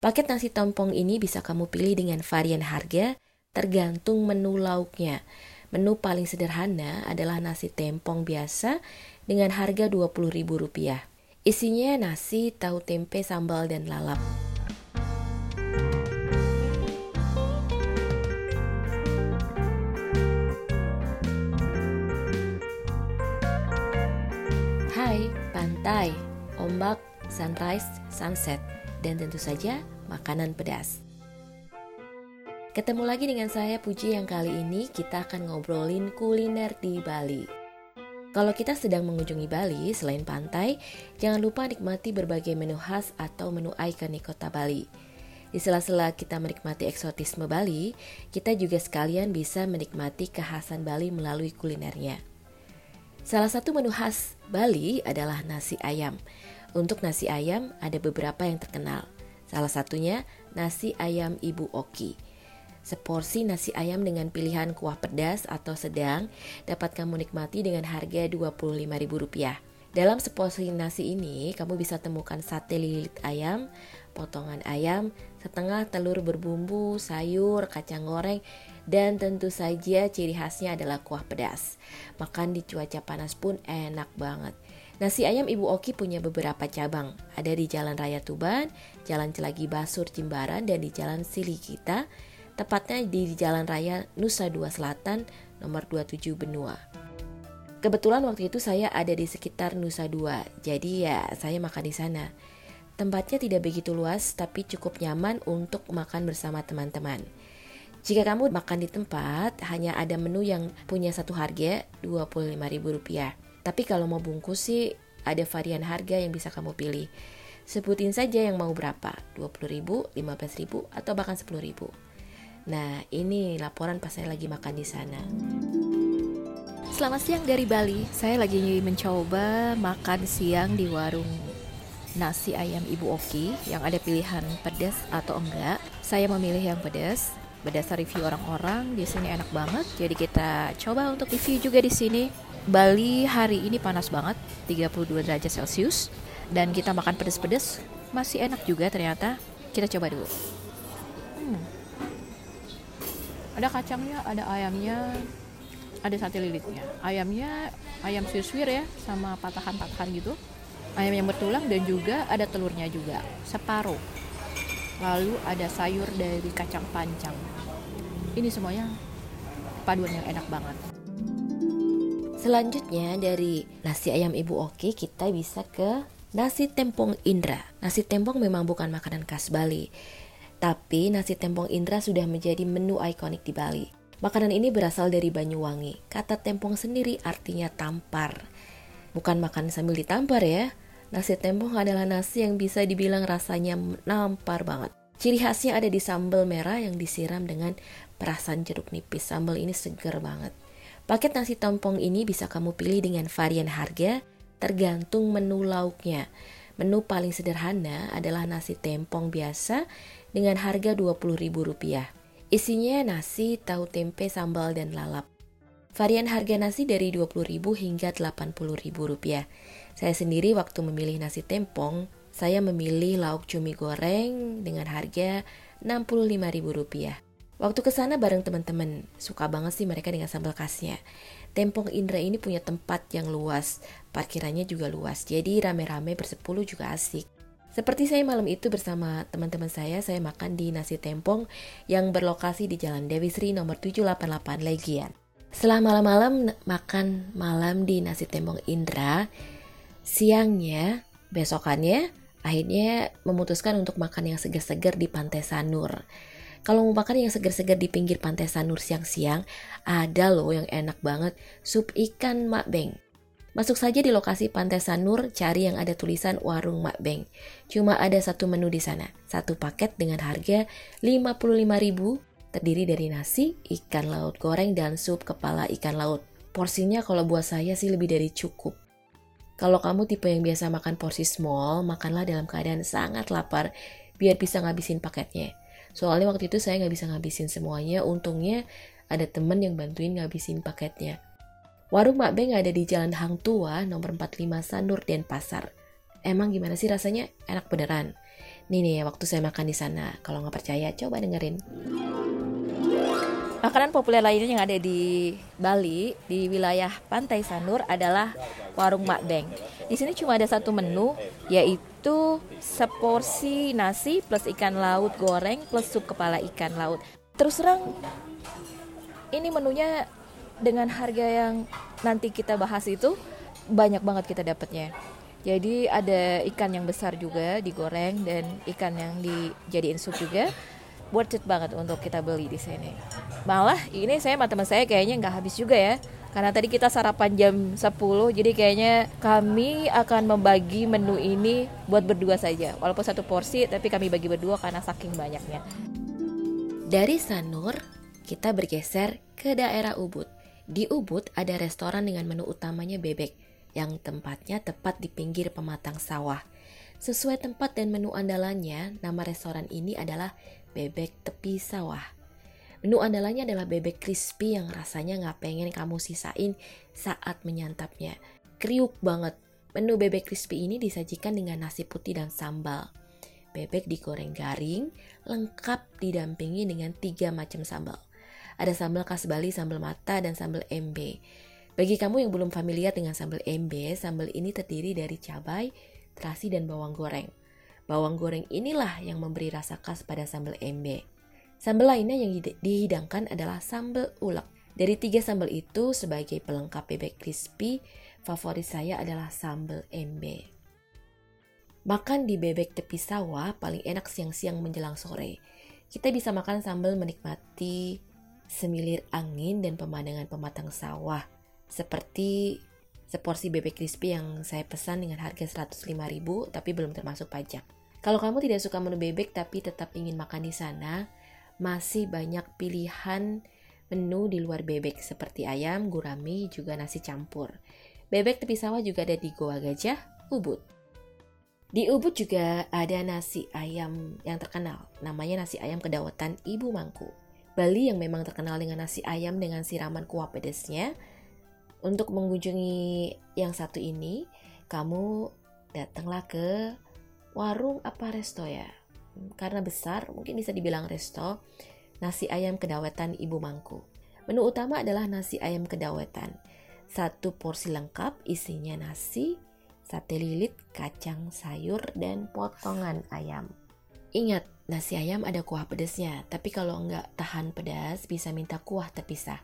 Paket nasi tompong ini bisa kamu pilih dengan varian harga tergantung menu lauknya. Menu paling sederhana adalah nasi tempong biasa dengan harga Rp20.000. Isinya nasi, tahu tempe, sambal, dan lalap. Hai, pantai, ombak, sunrise, sunset, dan tentu saja makanan pedas. Ketemu lagi dengan saya Puji yang kali ini kita akan ngobrolin kuliner di Bali. Kalau kita sedang mengunjungi Bali, selain pantai, jangan lupa nikmati berbagai menu khas atau menu ikonik kota Bali. Di sela-sela kita menikmati eksotisme Bali, kita juga sekalian bisa menikmati kekhasan Bali melalui kulinernya. Salah satu menu khas Bali adalah nasi ayam. Untuk nasi ayam ada beberapa yang terkenal. Salah satunya nasi ayam Ibu Oki. Seporsi nasi ayam dengan pilihan kuah pedas atau sedang dapat kamu nikmati dengan harga Rp25.000. Dalam seporsi nasi ini, kamu bisa temukan sate lilit ayam, potongan ayam, setengah telur berbumbu, sayur, kacang goreng, dan tentu saja ciri khasnya adalah kuah pedas. Makan di cuaca panas pun enak banget. Nasi ayam Ibu Oki punya beberapa cabang. Ada di Jalan Raya Tuban, Jalan Celagi Basur Jimbaran, dan di Jalan Siligita, tepatnya di Jalan Raya Nusa Dua Selatan nomor 27 Benua. Kebetulan waktu itu saya ada di sekitar Nusa Dua, jadi ya saya makan di sana. Tempatnya tidak begitu luas tapi cukup nyaman untuk makan bersama teman-teman. Jika kamu makan di tempat, hanya ada menu yang punya satu harga Rp25.000. Tapi kalau mau bungkus sih ada varian harga yang bisa kamu pilih. Sebutin saja yang mau berapa, Rp20.000, Rp15.000, atau bahkan Rp10.000. Nah, ini laporan pas saya lagi makan di sana. Selamat siang dari Bali. Saya lagi mencoba makan siang di warung nasi ayam Ibu Oki yang ada pilihan pedas atau enggak. Saya memilih yang pedas. Berdasar review orang-orang di sini enak banget. Jadi kita coba untuk review juga di sini. Bali hari ini panas banget, 32 derajat Celcius. Dan kita makan pedas-pedas masih enak juga ternyata. Kita coba dulu. Hmm ada kacangnya ada ayamnya ada sate lilitnya ayamnya ayam suwir ya sama patahan-patahan gitu ayam yang bertulang dan juga ada telurnya juga separuh lalu ada sayur dari kacang panjang ini semuanya paduan yang enak banget Selanjutnya dari nasi ayam Ibu Oki kita bisa ke nasi tempong Indra. Nasi tempong memang bukan makanan khas Bali. Tapi nasi tempong Indra sudah menjadi menu ikonik di Bali. Makanan ini berasal dari Banyuwangi. Kata tempong sendiri artinya tampar. Bukan makan sambil ditampar ya. Nasi tempong adalah nasi yang bisa dibilang rasanya nampar banget. Ciri khasnya ada di sambal merah yang disiram dengan perasan jeruk nipis. Sambal ini seger banget. Paket nasi tempong ini bisa kamu pilih dengan varian harga tergantung menu lauknya. Menu paling sederhana adalah nasi tempong biasa dengan harga Rp20.000. Isinya nasi, tahu tempe, sambal, dan lalap. Varian harga nasi dari Rp20.000 hingga Rp80.000. Saya sendiri waktu memilih nasi tempong, saya memilih lauk cumi goreng dengan harga Rp65.000. Waktu ke sana bareng teman-teman, suka banget sih mereka dengan sambal khasnya. Tempong Indra ini punya tempat yang luas, parkirannya juga luas, jadi rame-rame bersepuluh juga asik. Seperti saya malam itu bersama teman-teman saya, saya makan di nasi tempong yang berlokasi di Jalan Dewi Sri nomor 788 Legian. Setelah malam-malam makan malam di nasi tempong Indra, siangnya, besokannya, akhirnya memutuskan untuk makan yang segar-segar di Pantai Sanur. Kalau mau makan yang segar-segar di pinggir pantai Sanur siang-siang, ada loh yang enak banget, sup ikan makbeng. Masuk saja di lokasi Pantai Sanur, cari yang ada tulisan Warung Makbeng. Cuma ada satu menu di sana, satu paket dengan harga 55.000 terdiri dari nasi, ikan laut goreng, dan sup kepala ikan laut. Porsinya kalau buat saya sih lebih dari cukup. Kalau kamu tipe yang biasa makan porsi small, makanlah dalam keadaan sangat lapar biar bisa ngabisin paketnya. Soalnya waktu itu saya nggak bisa ngabisin semuanya, untungnya ada temen yang bantuin ngabisin paketnya. Warung Mak Beng ada di Jalan Hang Tua, nomor 45 Sanur Denpasar. Emang gimana sih rasanya? Enak beneran. Nih nih waktu saya makan di sana. Kalau nggak percaya coba dengerin. Makanan populer lainnya yang ada di Bali di wilayah Pantai Sanur adalah warung Mak Beng. Di sini cuma ada satu menu yaitu seporsi nasi plus ikan laut goreng plus sup kepala ikan laut. Terus terang ini menunya dengan harga yang nanti kita bahas itu banyak banget kita dapatnya. Jadi ada ikan yang besar juga digoreng dan ikan yang dijadiin sup juga worth it banget untuk kita beli di sini. Malah ini saya sama teman saya kayaknya nggak habis juga ya. Karena tadi kita sarapan jam 10, jadi kayaknya kami akan membagi menu ini buat berdua saja. Walaupun satu porsi, tapi kami bagi berdua karena saking banyaknya. Dari Sanur, kita bergeser ke daerah Ubud. Di Ubud ada restoran dengan menu utamanya bebek, yang tempatnya tepat di pinggir pematang sawah. Sesuai tempat dan menu andalannya, nama restoran ini adalah bebek tepi sawah. Menu andalannya adalah bebek crispy yang rasanya nggak pengen kamu sisain saat menyantapnya. Kriuk banget. Menu bebek crispy ini disajikan dengan nasi putih dan sambal. Bebek digoreng garing, lengkap didampingi dengan tiga macam sambal. Ada sambal khas Bali, sambal mata, dan sambal embe. Bagi kamu yang belum familiar dengan sambal embe, sambal ini terdiri dari cabai, terasi, dan bawang goreng. Bawang goreng inilah yang memberi rasa khas pada sambal embe. Sambal lainnya yang dihidangkan adalah sambal ulek. Dari tiga sambal itu sebagai pelengkap bebek crispy, favorit saya adalah sambal embe. Makan di bebek tepi sawah paling enak siang-siang menjelang sore. Kita bisa makan sambil menikmati semilir angin dan pemandangan pematang sawah. Seperti seporsi bebek crispy yang saya pesan dengan harga 105.000 tapi belum termasuk pajak. Kalau kamu tidak suka menu bebek tapi tetap ingin makan di sana, masih banyak pilihan menu di luar bebek seperti ayam, gurami, juga nasi campur. Bebek tepi sawah juga ada di Goa Gajah, Ubud. Di Ubud juga ada nasi ayam yang terkenal, namanya nasi ayam kedawatan Ibu Mangku. Bali yang memang terkenal dengan nasi ayam dengan siraman kuah pedasnya. Untuk mengunjungi yang satu ini, kamu datanglah ke warung apa resto ya? Karena besar, mungkin bisa dibilang resto. Nasi ayam kedawetan Ibu Mangku. Menu utama adalah nasi ayam kedawetan. Satu porsi lengkap isinya nasi, sate lilit, kacang sayur, dan potongan ayam. Ingat, nasi ayam ada kuah pedasnya, tapi kalau nggak tahan pedas bisa minta kuah terpisah.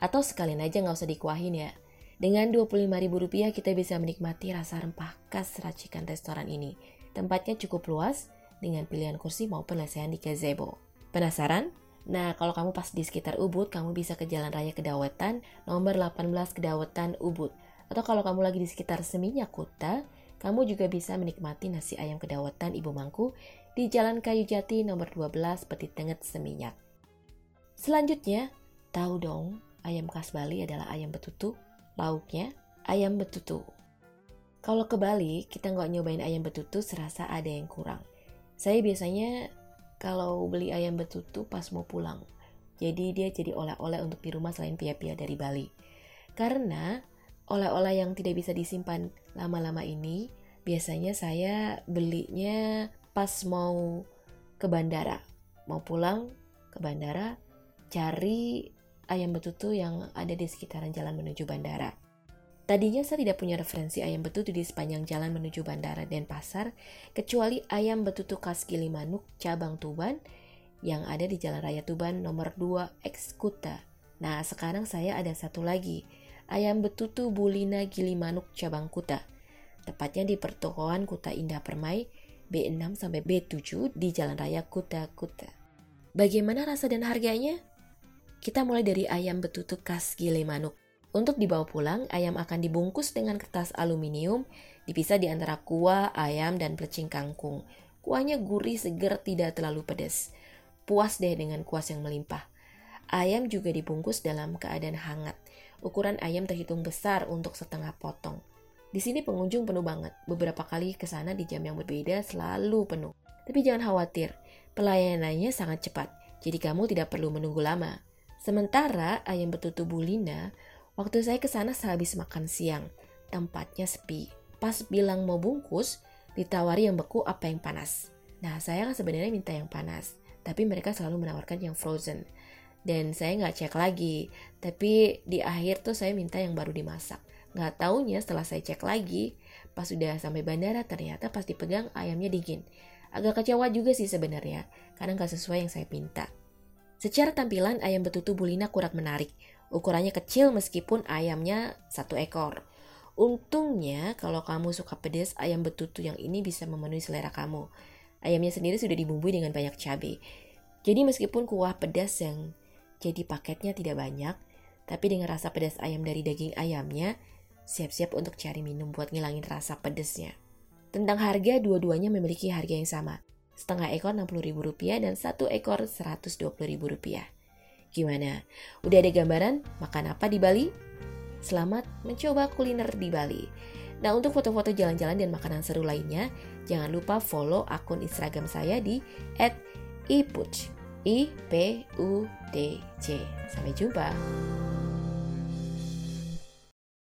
Atau sekalian aja nggak usah dikuahin ya. Dengan Rp25.000 kita bisa menikmati rasa rempah khas racikan restoran ini. Tempatnya cukup luas dengan pilihan kursi maupun lesehan di gazebo. Penasaran? Nah, kalau kamu pas di sekitar Ubud, kamu bisa ke Jalan Raya Kedawetan nomor 18 Kedawetan Ubud. Atau kalau kamu lagi di sekitar Seminyak Kota, kamu juga bisa menikmati nasi ayam Kedawetan Ibu Mangku di Jalan Kayu Jati nomor 12 Peti Tenget Seminyak. Selanjutnya, tahu dong, ayam khas Bali adalah ayam betutu, lauknya ayam betutu. Kalau ke Bali, kita nggak nyobain ayam betutu, serasa ada yang kurang. Saya biasanya kalau beli ayam betutu pas mau pulang. Jadi dia jadi oleh-oleh untuk di rumah selain pia-pia dari Bali. Karena oleh-oleh yang tidak bisa disimpan lama-lama ini, biasanya saya belinya pas mau ke bandara. Mau pulang ke bandara, cari ayam betutu yang ada di sekitaran jalan menuju bandara. Tadinya saya tidak punya referensi ayam betutu di sepanjang jalan menuju bandara dan pasar, kecuali ayam betutu khas Gilimanuk cabang Tuban yang ada di Jalan Raya Tuban nomor 2 Ekskuta. Nah, sekarang saya ada satu lagi, ayam betutu Bulina Gilimanuk cabang Kuta. Tepatnya di pertokoan Kuta Indah Permai B6 sampai B7 di Jalan Raya Kuta Kuta. Bagaimana rasa dan harganya? Kita mulai dari ayam betutu khas Gilimanuk. Untuk dibawa pulang, ayam akan dibungkus dengan kertas aluminium, dipisah di antara kuah, ayam, dan pelecing kangkung. Kuahnya gurih, seger, tidak terlalu pedas. Puas deh dengan kuas yang melimpah. Ayam juga dibungkus dalam keadaan hangat. Ukuran ayam terhitung besar untuk setengah potong. Di sini pengunjung penuh banget. Beberapa kali ke sana di jam yang berbeda selalu penuh. Tapi jangan khawatir, pelayanannya sangat cepat. Jadi kamu tidak perlu menunggu lama. Sementara ayam betutu bulina Waktu saya ke sana sehabis makan siang, tempatnya sepi. Pas bilang mau bungkus, ditawari yang beku apa yang panas. Nah, saya kan sebenarnya minta yang panas, tapi mereka selalu menawarkan yang frozen. Dan saya nggak cek lagi, tapi di akhir tuh saya minta yang baru dimasak. Nggak taunya setelah saya cek lagi, pas sudah sampai bandara ternyata pas dipegang ayamnya dingin. Agak kecewa juga sih sebenarnya, karena nggak sesuai yang saya minta. Secara tampilan ayam betutu Bulina kurang menarik. Ukurannya kecil meskipun ayamnya satu ekor. Untungnya kalau kamu suka pedas, ayam betutu yang ini bisa memenuhi selera kamu. Ayamnya sendiri sudah dibumbui dengan banyak cabai. Jadi meskipun kuah pedas yang jadi paketnya tidak banyak, tapi dengan rasa pedas ayam dari daging ayamnya, siap-siap untuk cari minum buat ngilangin rasa pedasnya. Tentang harga, dua-duanya memiliki harga yang sama. Setengah ekor Rp60.000 dan satu ekor Rp120.000. Gimana? Udah ada gambaran makan apa di Bali? Selamat mencoba kuliner di Bali. Nah, untuk foto-foto jalan-jalan dan makanan seru lainnya, jangan lupa follow akun Instagram saya di @ipuc. I P U D C. Sampai jumpa.